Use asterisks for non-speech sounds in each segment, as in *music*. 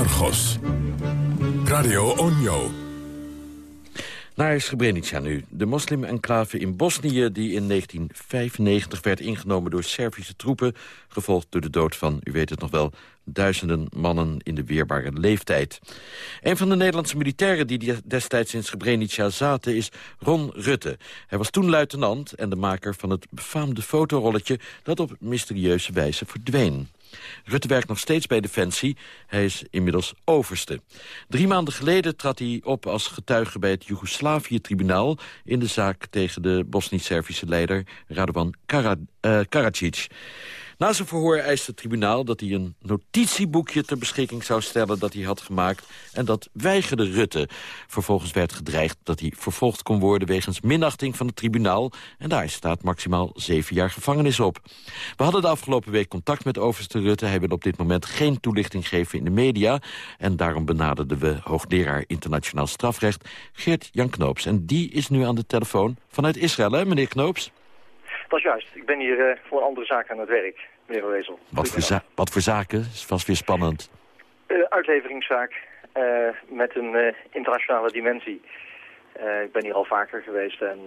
Argos. Radio Onjo. Naar Srebrenica nu. De moslim-enclave in Bosnië die in 1995 werd ingenomen door Servische troepen... gevolgd door de dood van, u weet het nog wel, duizenden mannen in de weerbare leeftijd. Een van de Nederlandse militairen die destijds in Srebrenica zaten is Ron Rutte. Hij was toen luitenant en de maker van het befaamde fotorolletje... dat op mysterieuze wijze verdween. Rutte werkt nog steeds bij Defensie. Hij is inmiddels overste. Drie maanden geleden trad hij op als getuige bij het Joegoslavië-tribunaal... in de zaak tegen de Bosnisch-Servische leider Radovan eh, Karadzic. Na zijn verhoor eiste het tribunaal dat hij een notitieboekje ter beschikking zou stellen dat hij had gemaakt. En dat weigerde Rutte. Vervolgens werd gedreigd dat hij vervolgd kon worden wegens minachting van het tribunaal. En daar staat maximaal zeven jaar gevangenis op. We hadden de afgelopen week contact met overste Rutte. Hij wil op dit moment geen toelichting geven in de media. En daarom benaderden we hoogleraar internationaal strafrecht Geert Jan Knoops. En die is nu aan de telefoon vanuit Israël, hè, meneer Knoops? Dat is juist. Ik ben hier uh, voor een andere zaak aan het werk, meneer Wezel. Wat voor, wat voor zaken? is vast weer spannend. Uh, uitleveringszaak uh, met een internationale dimensie. ik ben hier al vaker geweest en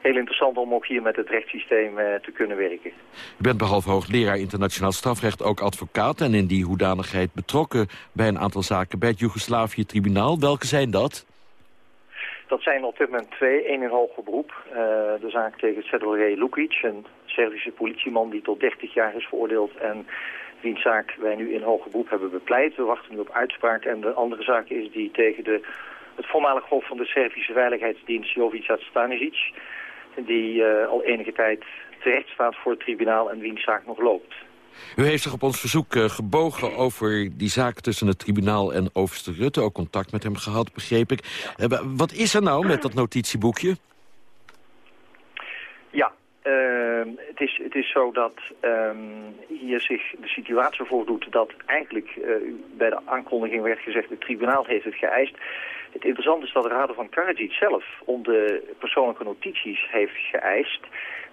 heel interessant om ook hier met het rechtssysteem te kunnen werken. U bent behalve hoogleraar internationaal strafrecht ook advocaat... en in die hoedanigheid betrokken bij een aantal zaken bij het Joegoslavië-tribunaal. Welke zijn dat? Dat zijn op dit moment twee. Eén in hoger beroep. Uh, de zaak tegen Sedorje Lukic, een Servische politieman die tot 30 jaar is veroordeeld. En wiens zaak wij nu in hoger beroep hebben bepleit. We wachten nu op uitspraak. En de andere zaak is die tegen de, het voormalig hoofd van de Servische Veiligheidsdienst Jovica Stanisic. Die uh, al enige tijd terecht staat voor het tribunaal en wiens zaak nog loopt. U heeft zich op ons verzoek uh, gebogen over die zaak tussen het tribunaal en overste Rutte. Ook contact met hem gehad, begreep ik. Uh, wat is er nou met dat notitieboekje? Ja, uh, het, is, het is zo dat um, hier zich de situatie voordoet dat eigenlijk uh, bij de aankondiging werd gezegd... het tribunaal heeft het geëist. Het interessante is dat de Raad van Karadzic zelf om de persoonlijke notities heeft geëist...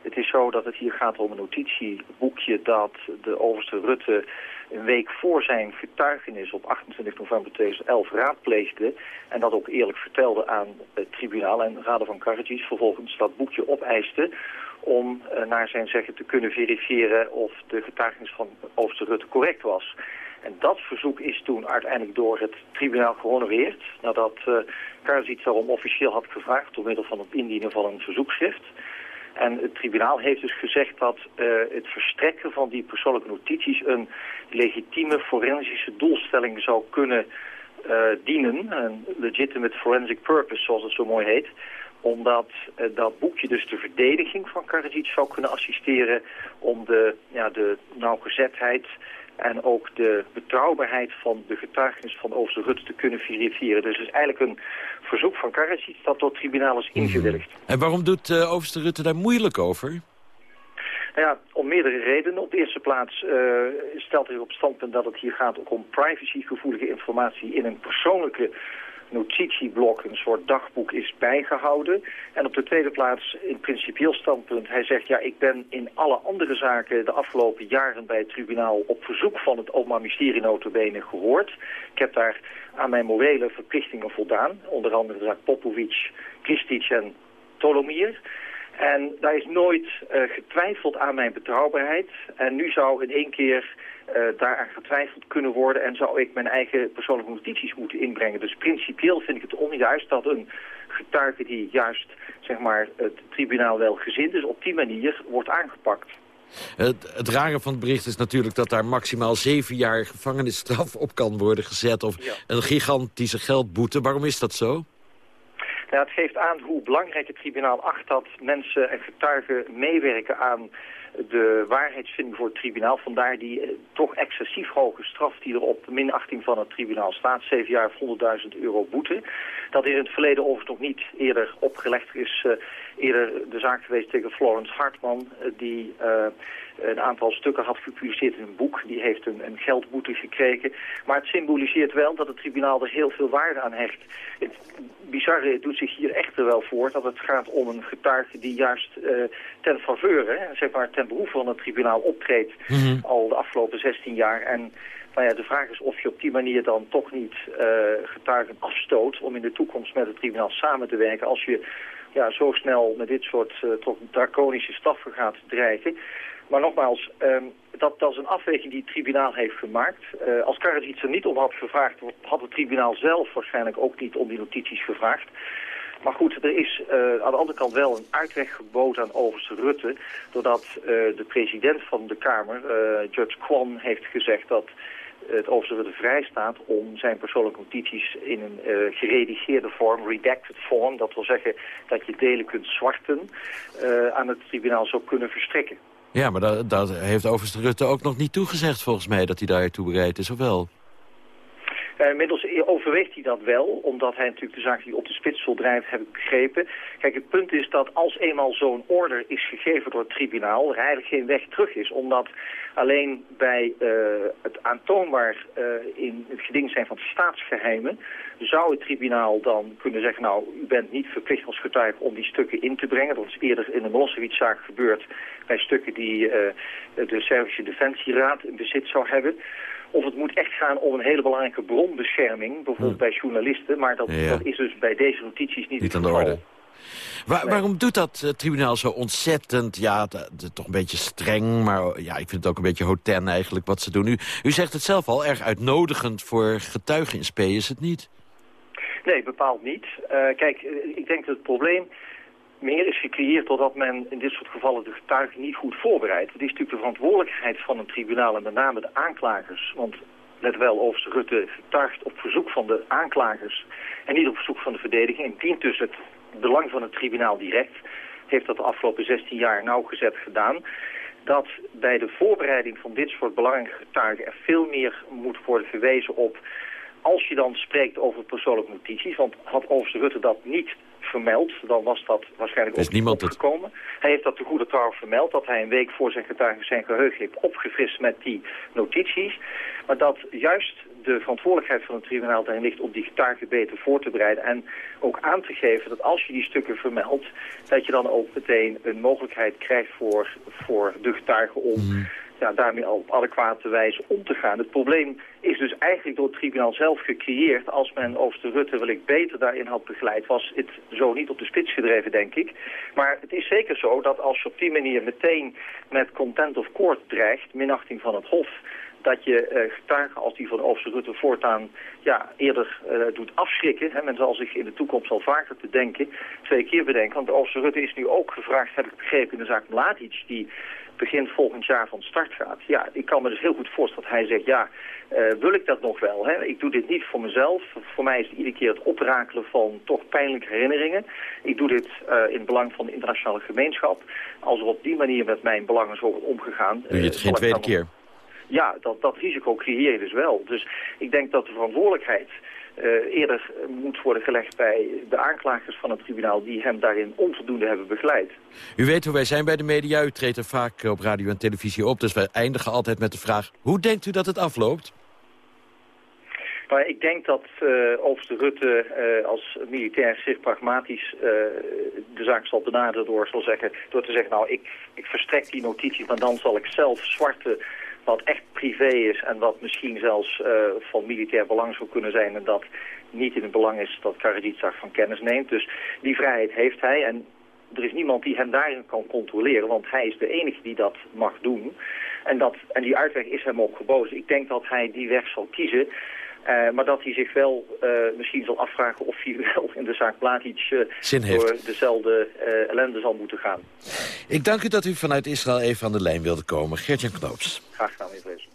Het is zo dat het hier gaat om een notitieboekje dat de overste Rutte een week voor zijn getuigenis op 28 november 2011 raadpleegde en dat ook eerlijk vertelde aan het tribunaal en Raden van Karadzic vervolgens dat boekje opeiste om uh, naar zijn zeggen te kunnen verifiëren of de getuigenis van overste Rutte correct was. En dat verzoek is toen uiteindelijk door het tribunaal gehonoreerd, nadat uh, Karadzic daarom officieel had gevraagd door middel van het indienen van een verzoekschrift. En het tribunaal heeft dus gezegd dat uh, het verstrekken van die persoonlijke notities een legitieme forensische doelstelling zou kunnen uh, dienen. Een legitimate forensic purpose, zoals het zo mooi heet omdat uh, dat boekje dus de verdediging van Karadzic zou kunnen assisteren om de, ja, de nauwgezetheid en ook de betrouwbaarheid van de getuigenis van Ooster Rutte te kunnen verifiëren. Dus het is eigenlijk een verzoek van Karadzic dat door het tribunaal is mhm. ingewilligd. En waarom doet uh, Overste Rutte daar moeilijk over? Nou ja, om meerdere redenen. Op de eerste plaats uh, stelt hij op standpunt dat het hier gaat ook om privacygevoelige informatie in een persoonlijke notitieblok, een soort dagboek is bijgehouden. En op de tweede plaats, in principieel standpunt, hij zegt... ja, ik ben in alle andere zaken de afgelopen jaren bij het tribunaal... op verzoek van het Openbaar Ministerie notabene gehoord. Ik heb daar aan mijn morele verplichtingen voldaan. Onder andere Popovic, Kristic en Tolomir... En daar is nooit uh, getwijfeld aan mijn betrouwbaarheid. En nu zou in één keer uh, daaraan getwijfeld kunnen worden... en zou ik mijn eigen persoonlijke notities moeten inbrengen. Dus principieel vind ik het onjuist dat een getuige die juist zeg maar, het tribunaal wel gezind is... op die manier wordt aangepakt. Het, het rare van het bericht is natuurlijk dat daar maximaal zeven jaar gevangenisstraf op kan worden gezet. Of een gigantische geldboete. Waarom is dat zo? Nou, het geeft aan hoe belangrijk het tribunaal acht dat mensen en getuigen meewerken aan de waarheidsvinding voor het tribunaal. Vandaar die eh, toch excessief hoge straf die er op min 18 van het tribunaal staat. 7 jaar 100.000 euro boete. Dat is in het verleden overigens nog niet eerder opgelegd. Is uh, eerder de zaak geweest tegen Florence Hartman... Uh, die uh, een aantal stukken had gepubliceerd in een boek. Die heeft een, een, geldboete gekregen. Maar het symboliseert wel dat het tribunaal er heel veel waarde aan hecht. Bizarre doet zich hier echter wel voor dat het gaat om een getuige die juist ten faveur, zeg maar ten behoeve van het tribunaal optreedt... Mhm. al de afgelopen 16 jaar... En Nou ja, de vraag is of je op die manier dan toch niet getuigen afstoot... om in de toekomst met het tribunaal samen te werken... als je ja, zo snel met dit soort toch draconische staffen gaat dreigen. Maar nogmaals, ehm, dat, dat is een afweging die het tribunaal heeft gemaakt. Uh, als Karadzic er niet om had gevraagd, had het tribunaal zelf waarschijnlijk ook niet om die notities gevraagd. Maar goed, er is uh, aan de andere kant wel een uitweg geboden aan overste Rutte... doordat uh, de president van de Kamer, Judge Kwan, heeft gezegd dat het overste Rutte vrij staat om zijn persoonlijke notities in een geredigeerde vorm, redacted vorm, dat wil zeggen dat je delen kunt zwarten, aan het tribunaal zou kunnen verstrekken. Ja, maar dat, dat heeft overste Rutte ook nog niet toegezegd volgens mij... dat hij daartoe bereid is, of wel? Uh, inmiddels overweegt hij dat wel, omdat hij natuurlijk de zaak die op de spits wil drijven, heb ik begrepen. Kijk, het punt is dat als eenmaal zo'n order is gegeven door het tribunaal, er eigenlijk geen weg terug is. Omdat alleen bij uh, het aantoonbaar uh, in het geding zijn van staatsgeheimen, zou het tribunaal dan kunnen zeggen, nou, u bent niet verplicht als getuige om die stukken in te brengen. Dat is eerder in de Milosevic-zaak gebeurd bij stukken die de Servische Defensieraad in bezit zou hebben. Of het moet echt gaan om een hele belangrijke bronbescherming, bijvoorbeeld hm. bij journalisten. Maar dat, dat, is dus bij deze notities niet, niet aan de orde. Waarom doet dat uh, tribunaal zo ontzettend, ja, toch een beetje streng, maar ja, ik vind het ook een beetje hoten eigenlijk wat ze doen. U, u zegt het zelf al, erg uitnodigend voor getuigen in spe, is het niet? Nee, bepaald niet. Uh, kijk, eh, ik denk dat het probleem meer is gecreëerd doordat men in dit soort gevallen de getuigen niet goed voorbereidt. Het is natuurlijk de verantwoordelijkheid van een tribunaal en met name de aanklagers. Want let wel, Overste Rutte getuigt op verzoek van de aanklagers en niet op verzoek van de verdediging. En dient dus het belang van het tribunaal direct, heeft dat de afgelopen 16 jaar nauwgezet gedaan dat bij de voorbereiding van dit soort belangrijke getuigen er veel meer moet worden verwezen op als je dan spreekt over persoonlijke notities, want had Overste Rutte dat niet vermeld, dan was dat waarschijnlijk ook niemand opgekomen. Hij heeft dat de goede trouw vermeld, dat hij een week voor zijn getuige zijn geheugen heeft opgefrist met die notities. Maar dat juist de verantwoordelijkheid van het tribunaal daarin ligt om die getuigen beter voor te bereiden. En ook aan te geven dat als je die stukken vermeldt, dat je dan ook meteen een mogelijkheid krijgt voor, voor de getuigen om... Mhm ja, daarmee op adequate wijze om te gaan. Het probleem is dus eigenlijk door het tribunaal zelf gecreëerd. Als men Ooster Rutte wil ik beter daarin had begeleid, was het zo niet op de spits gedreven, denk ik. Maar het is zeker zo dat als je op die manier meteen met content of court dreigt, minachting van het hof, dat je uh, getuigen als die van Ooster Rutte voortaan ja, eerder uh, doet afschrikken. Hè. Men zal zich in de toekomst al vaker te denken, twee keer bedenken. Want Ooster Rutte is nu ook gevraagd, heb ik begrepen, in de zaak Mladic, die begin volgend jaar van start gaat. Ja, ik kan me dus heel goed voorstellen dat hij zegt, ja, uh, wil ik dat nog wel? Hè? Ik doe dit niet voor mezelf. Voor mij is het iedere keer het oprakelen van toch pijnlijke herinneringen. Ik doe dit uh, in het belang van de internationale gemeenschap. Als er op die manier met mijn belangen zo wordt omgegaan... Doe je het uh, geen tweede keer? Ja, dat, dat risico creëer je dus wel. Dus ik denk dat de verantwoordelijkheid uh, eerder moet worden gelegd bij de aanklagers van het tribunaal... die hem daarin onvoldoende hebben begeleid. U weet hoe wij zijn bij de media. U treedt er vaak op radio en televisie op. Dus wij eindigen altijd met de vraag... hoe denkt u dat het afloopt? Maar ik denk dat uh, Rutte uh, als militair zich pragmatisch uh, de zaak zal benaderen door, zal zeggen, door te zeggen... nou, ik, ik verstrek die notities, maar dan zal ik zelf zwarte wat echt privé is en wat misschien zelfs uh, van militair belang zou kunnen zijn... en dat niet in het belang is dat Karadzic van kennis neemt. Dus die vrijheid heeft hij en er is niemand die hem daarin kan controleren... want hij is de enige die dat mag doen. En, dat, en die uitweg is hem ook geboden. Ik denk dat hij die weg zal kiezen... Uh, maar dat hij zich wel uh, misschien zal afvragen of hij *laughs* wel in de zaak Mladic uh, door dezelfde ellende zal moeten gaan. Ik dank u dat u vanuit Israël even aan de lijn wilde komen. Gertjan Knoops. Graag gedaan, meneer.